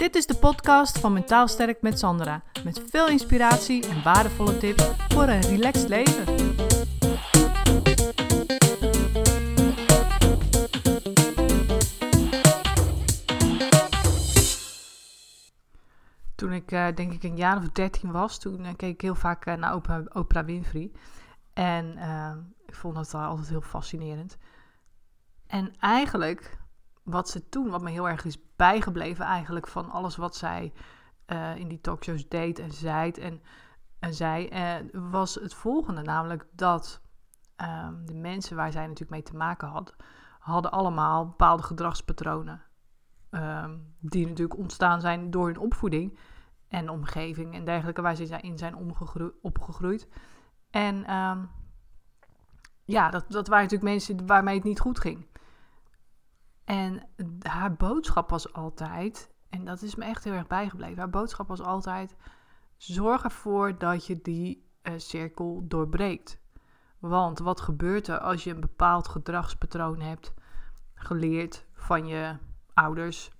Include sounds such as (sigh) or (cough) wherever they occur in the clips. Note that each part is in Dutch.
Dit is de podcast van Mentaal Sterk met Sandra. Met veel inspiratie en waardevolle tips voor een relaxed leven. Toen ik uh, denk ik een jaar of dertien was, toen uh, keek ik heel vaak uh, naar Oprah Winfrey. En ik vond dat altijd heel fascinerend. En eigenlijk, wat ze toen, wat me heel erg is bijgebleven eigenlijk van alles wat zij uh, in die talkshows deed en zei en, en zei, uh, was het volgende. Namelijk dat um, de mensen waar zij natuurlijk mee te maken had, hadden allemaal bepaalde gedragspatronen. Um, die natuurlijk ontstaan zijn door hun opvoeding en omgeving en dergelijke, waar ze in zijn opgegroeid. En um, ja, dat, dat waren natuurlijk mensen waarmee het niet goed ging. En haar boodschap was altijd, en dat is me echt heel erg bijgebleven, haar boodschap was altijd: zorg ervoor dat je die uh, cirkel doorbreekt. Want wat gebeurt er als je een bepaald gedragspatroon hebt geleerd van je ouders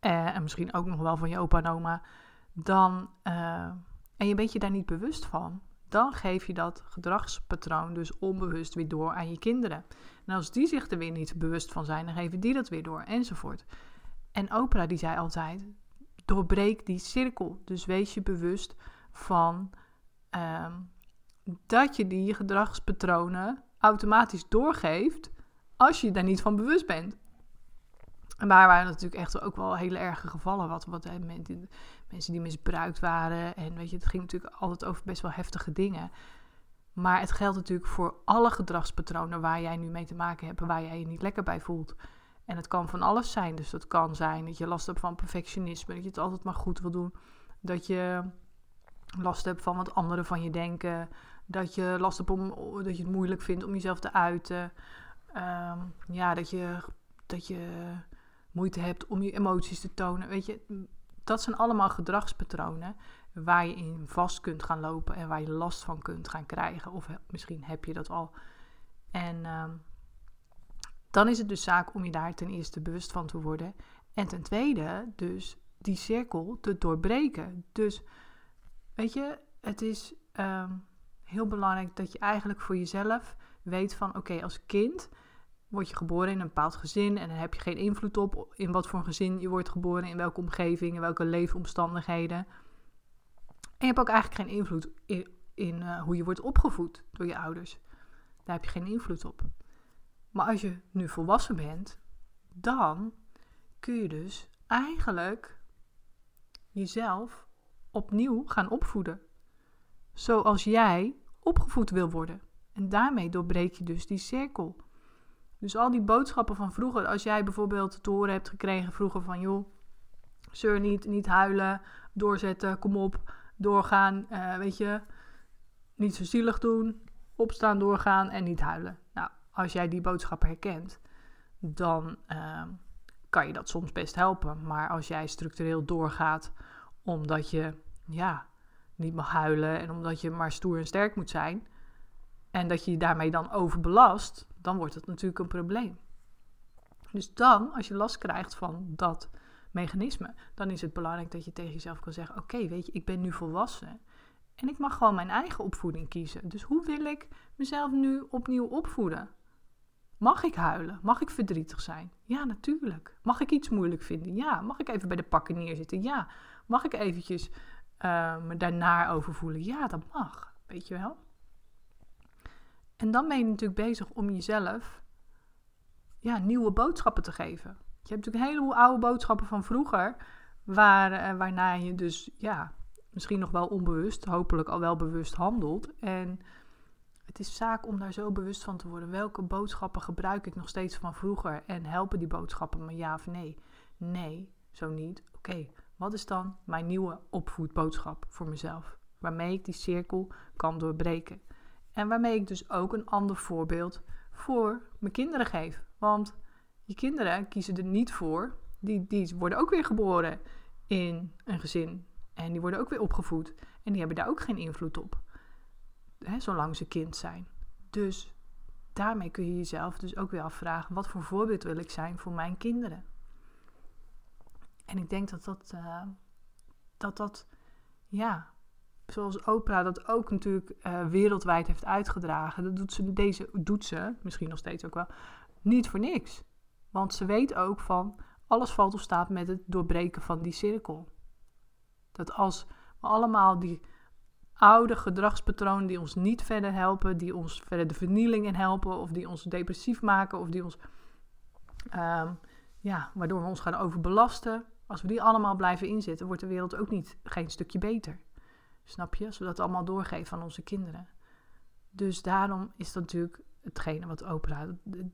uh, en misschien ook nog wel van je opa en oma, dan, uh, en je bent je daar niet bewust van, dan geef je dat gedragspatroon dus onbewust weer door aan je kinderen. En als die zich er weer niet bewust van zijn, dan geven die dat weer door, enzovoort. En Oprah die zei altijd, doorbreek die cirkel. Dus wees je bewust van um, dat je die gedragspatronen automatisch doorgeeft als je daar niet van bewust bent. En daar waren natuurlijk echt ook wel hele erge gevallen. Wat, wat mensen die misbruikt waren. En weet je, het ging natuurlijk altijd over best wel heftige dingen. Maar het geldt natuurlijk voor alle gedragspatronen waar jij nu mee te maken hebt, waar jij je niet lekker bij voelt. En het kan van alles zijn. Dus dat kan zijn dat je last hebt van perfectionisme, dat je het altijd maar goed wil doen. Dat je last hebt van wat anderen van je denken. Dat je last hebt om dat je het moeilijk vindt om jezelf te uiten. Um, ja, dat je, dat je moeite hebt om je emoties te tonen. Weet je, dat zijn allemaal gedragspatronen waar je in vast kunt gaan lopen en waar je last van kunt gaan krijgen. Of misschien heb je dat al. En uh, dan is het dus zaak om je daar ten eerste bewust van te worden. En ten tweede, dus die cirkel te doorbreken. Dus weet je, het is um, heel belangrijk dat je eigenlijk voor jezelf weet van oké, als kind word je geboren in een bepaald gezin en dan heb je geen invloed op in wat voor gezin je wordt geboren, in welke omgeving, in welke leefomstandigheden. En je hebt ook eigenlijk geen invloed in, uh, hoe je wordt opgevoed door je ouders. Daar heb je geen invloed op. Maar als je nu volwassen bent, dan kun je dus eigenlijk jezelf opnieuw gaan opvoeden. Zoals jij opgevoed wil worden. En daarmee doorbreek je dus die cirkel. Dus al die boodschappen van vroeger, als jij bijvoorbeeld te horen hebt gekregen vroeger van joh, zeur niet, niet huilen, doorzetten, kom op, doorgaan, uh, weet je, niet zo zielig doen, opstaan, doorgaan en niet huilen. Nou, als jij die boodschappen herkent, dan uh, kan je dat soms best helpen. Maar als jij structureel doorgaat omdat je, ja, niet mag huilen en omdat je maar stoer en sterk moet zijn, en dat je je daarmee dan overbelast, dan wordt het natuurlijk een probleem. Dus dan, als je last krijgt van dat mechanisme, dan is het belangrijk dat je tegen jezelf kan zeggen: Oké, weet je, ik ben nu volwassen en ik mag gewoon mijn eigen opvoeding kiezen. Dus hoe wil ik mezelf nu opnieuw opvoeden? Mag ik huilen? Mag ik verdrietig zijn? Ja, natuurlijk. Mag ik iets moeilijk vinden? Ja. Mag ik even bij de pakken neerzitten? Ja. Mag ik eventjes uh, me daarnaar over voelen? Ja, dat mag. Weet je wel? En dan ben je natuurlijk bezig om jezelf ja, nieuwe boodschappen te geven. Je hebt natuurlijk een heleboel oude boodschappen van vroeger, waar, uh, waarna je dus ja, misschien nog wel onbewust, hopelijk al wel bewust handelt. En het is zaak om daar zo bewust van te worden. Welke boodschappen gebruik ik nog steeds van vroeger en helpen die boodschappen me ja of nee? Nee, zo niet. Oké, wat is dan mijn nieuwe opvoedboodschap voor mezelf? Waarmee ik die cirkel kan doorbreken. En waarmee ik dus ook een ander voorbeeld voor mijn kinderen geef. Want je kinderen kiezen er niet voor. Die, die worden ook weer geboren in een gezin. En die worden ook weer opgevoed. En die hebben daar ook geen invloed op. Hè, zolang ze kind zijn. Dus daarmee kun je jezelf dus ook weer afvragen: wat voor voorbeeld wil ik zijn voor mijn kinderen? En ik denk dat dat, uh, dat, dat, ja, zoals Oprah dat ook natuurlijk uh, wereldwijd heeft uitgedragen, dat doet ze, deze, doet ze, misschien nog steeds ook wel, niet voor niks. Want ze weet ook van, alles valt of staat met het doorbreken van die cirkel. Dat als we allemaal die oude gedragspatronen die ons niet verder helpen, die ons verder de vernieling in helpen, of die ons depressief maken, of die ons, um, ja, waardoor we ons gaan overbelasten. Als we die allemaal blijven inzetten, wordt de wereld ook niet geen stukje beter. Snap je? Als we dat allemaal doorgeven aan onze kinderen. Dus daarom is dat natuurlijk hetgene wat Oprah,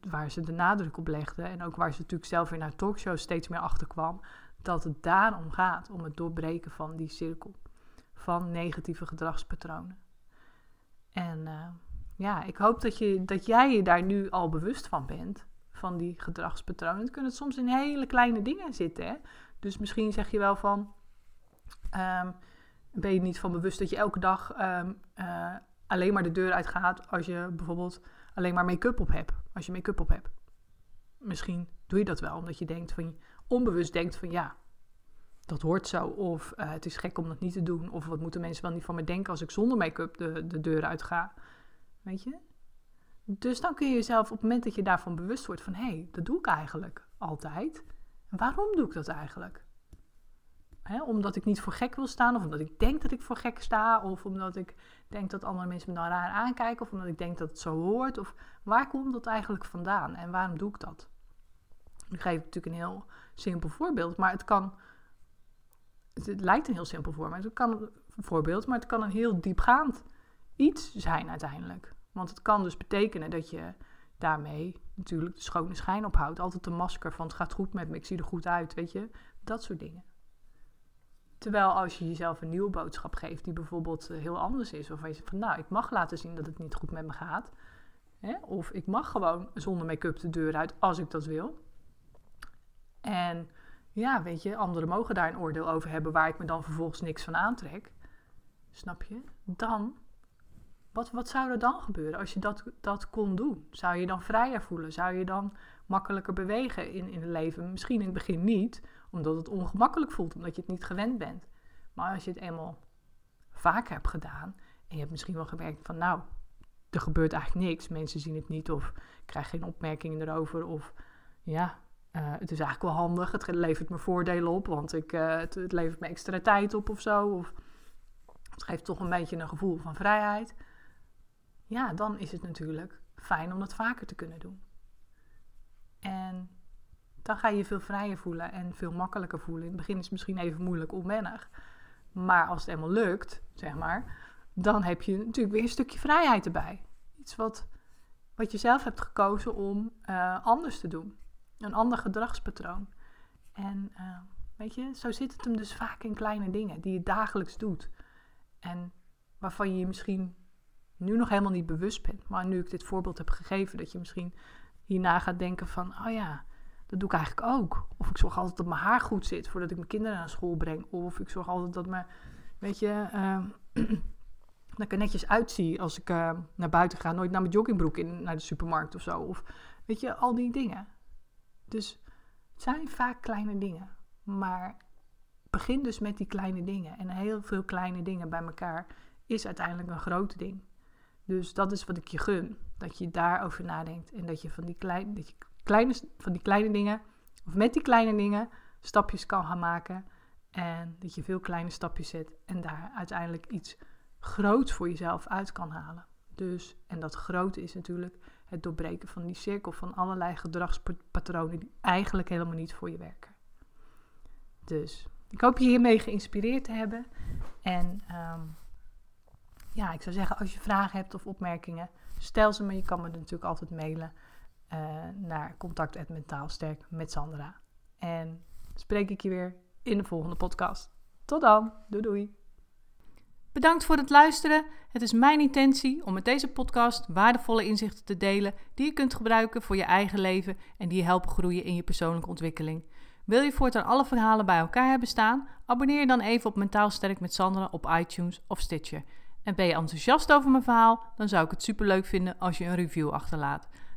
waar ze de nadruk op legde. En ook waar ze natuurlijk zelf in haar talkshow steeds meer achter kwam. Dat het daarom gaat, om het doorbreken van die cirkel van negatieve gedragspatronen. En uh, ja, ik hoop dat, je, dat jij je daar nu al bewust van bent, van die gedragspatronen. Het kunnen soms in hele kleine dingen zitten. Hè? Dus misschien zeg je wel van, um, ben je niet van bewust dat je elke dag um, uh, alleen maar de deur uitgaat als je bijvoorbeeld alleen maar make-up op hebt. Als je make-up op hebt. Misschien doe je dat wel omdat je denkt van, onbewust denkt van ja, dat hoort zo. Of uh, het is gek om dat niet te doen. Of wat moeten mensen wel niet van me denken als ik zonder make-up de, de deur uit ga. Weet je? Dus dan kun je jezelf op het moment dat je daarvan bewust wordt van... hé, hey, dat doe ik eigenlijk altijd. Waarom doe ik dat eigenlijk? Omdat ik niet voor gek wil staan, of omdat ik denk dat ik voor gek sta, of omdat ik denk dat andere mensen me dan raar aankijken, of omdat ik denk dat het zo hoort, of waar komt dat eigenlijk vandaan en waarom doe ik dat? Nu geef ik natuurlijk een heel simpel voorbeeld, maar het kan het, lijkt een heel simpel voorbeeld, kan, voorbeeld, maar het kan een heel diepgaand iets zijn uiteindelijk. Want het kan dus betekenen dat je daarmee natuurlijk de schone schijn ophoudt. Altijd een masker van het gaat goed met me, ik zie er goed uit, weet je. Dat soort dingen. Terwijl als je jezelf een nieuwe boodschap geeft die bijvoorbeeld eh, heel anders is. Waarvan je zegt van nou, ik mag laten zien dat het niet goed met me gaat. Hè? Of ik mag gewoon zonder make-up de deur uit als ik dat wil. En ja, weet je, anderen mogen daar een oordeel over hebben waar ik me dan vervolgens niks van aantrek. Snap je? Dan, wat, wat zou er dan gebeuren als je dat, dat kon doen? Zou je dan vrijer voelen? Zou je dan makkelijker bewegen in, in het leven? Misschien in het begin niet, omdat het ongemakkelijk voelt, omdat je het niet gewend bent. Maar als je het eenmaal vaak hebt gedaan en je hebt misschien wel gemerkt van nou, er gebeurt eigenlijk niks. Mensen zien het niet of krijgen geen opmerkingen erover of ja, uh, het is eigenlijk wel handig. Het levert me voordelen op, want ik, het, het, levert me extra tijd op of zo. Of het geeft toch een beetje een gevoel van vrijheid. Ja, dan is het natuurlijk fijn om dat vaker te kunnen doen. En dan ga je je veel vrijer voelen en veel makkelijker voelen. In het begin is het misschien even moeilijk, onwennig. Maar als het eenmaal lukt, zeg maar, dan heb je natuurlijk weer een stukje vrijheid erbij. Iets wat, wat je zelf hebt gekozen om uh, anders te doen een ander gedragspatroon. En uh, weet je, zo zit het hem dus vaak in kleine dingen die je dagelijks doet. En waarvan je je misschien nu nog helemaal niet bewust bent. Maar nu ik dit voorbeeld heb gegeven, dat je misschien hierna gaat denken van, oh ja, dat doe ik eigenlijk ook. Of ik zorg altijd dat mijn haar goed zit voordat ik mijn kinderen naar school breng. Of ik zorg altijd dat mijn, weet je, uh, (clears throat) dat ik er netjes uitzie als ik uh, naar buiten ga. Nooit naar mijn joggingbroek in, naar de supermarkt of zo. Of weet je, al die dingen. Dus het zijn vaak kleine dingen. Maar begin dus met die kleine dingen. En heel veel kleine dingen bij elkaar is uiteindelijk een groot ding. Dus dat is wat ik je gun. Dat je daarover nadenkt. En dat je van die, klein, dat je kleine, van die kleine dingen, of met die kleine dingen, stapjes kan gaan maken. En dat je veel kleine stapjes zet. En daar uiteindelijk iets groots voor jezelf uit kan halen. Dus, en dat grote is natuurlijk het doorbreken van die cirkel van allerlei gedragspatronen die eigenlijk helemaal niet voor je werken. Dus ik hoop je hiermee geïnspireerd te hebben. En um, ja, ik zou zeggen, als je vragen hebt of opmerkingen, stel ze me. Je kan me natuurlijk altijd mailen uh, naar contact.mentaalsterk met Sandra. En spreek ik je weer in de volgende podcast. Tot dan. Doei doei. Bedankt voor het luisteren. Het is mijn intentie om met deze podcast waardevolle inzichten te delen die je kunt gebruiken voor je eigen leven en die je helpen groeien in je persoonlijke ontwikkeling. Wil je voortaan alle verhalen bij elkaar hebben staan? Abonneer je dan even op Mentaal Sterk met Sandra op iTunes of Stitcher. En ben je enthousiast over mijn verhaal? Dan zou ik het superleuk vinden als je een review achterlaat.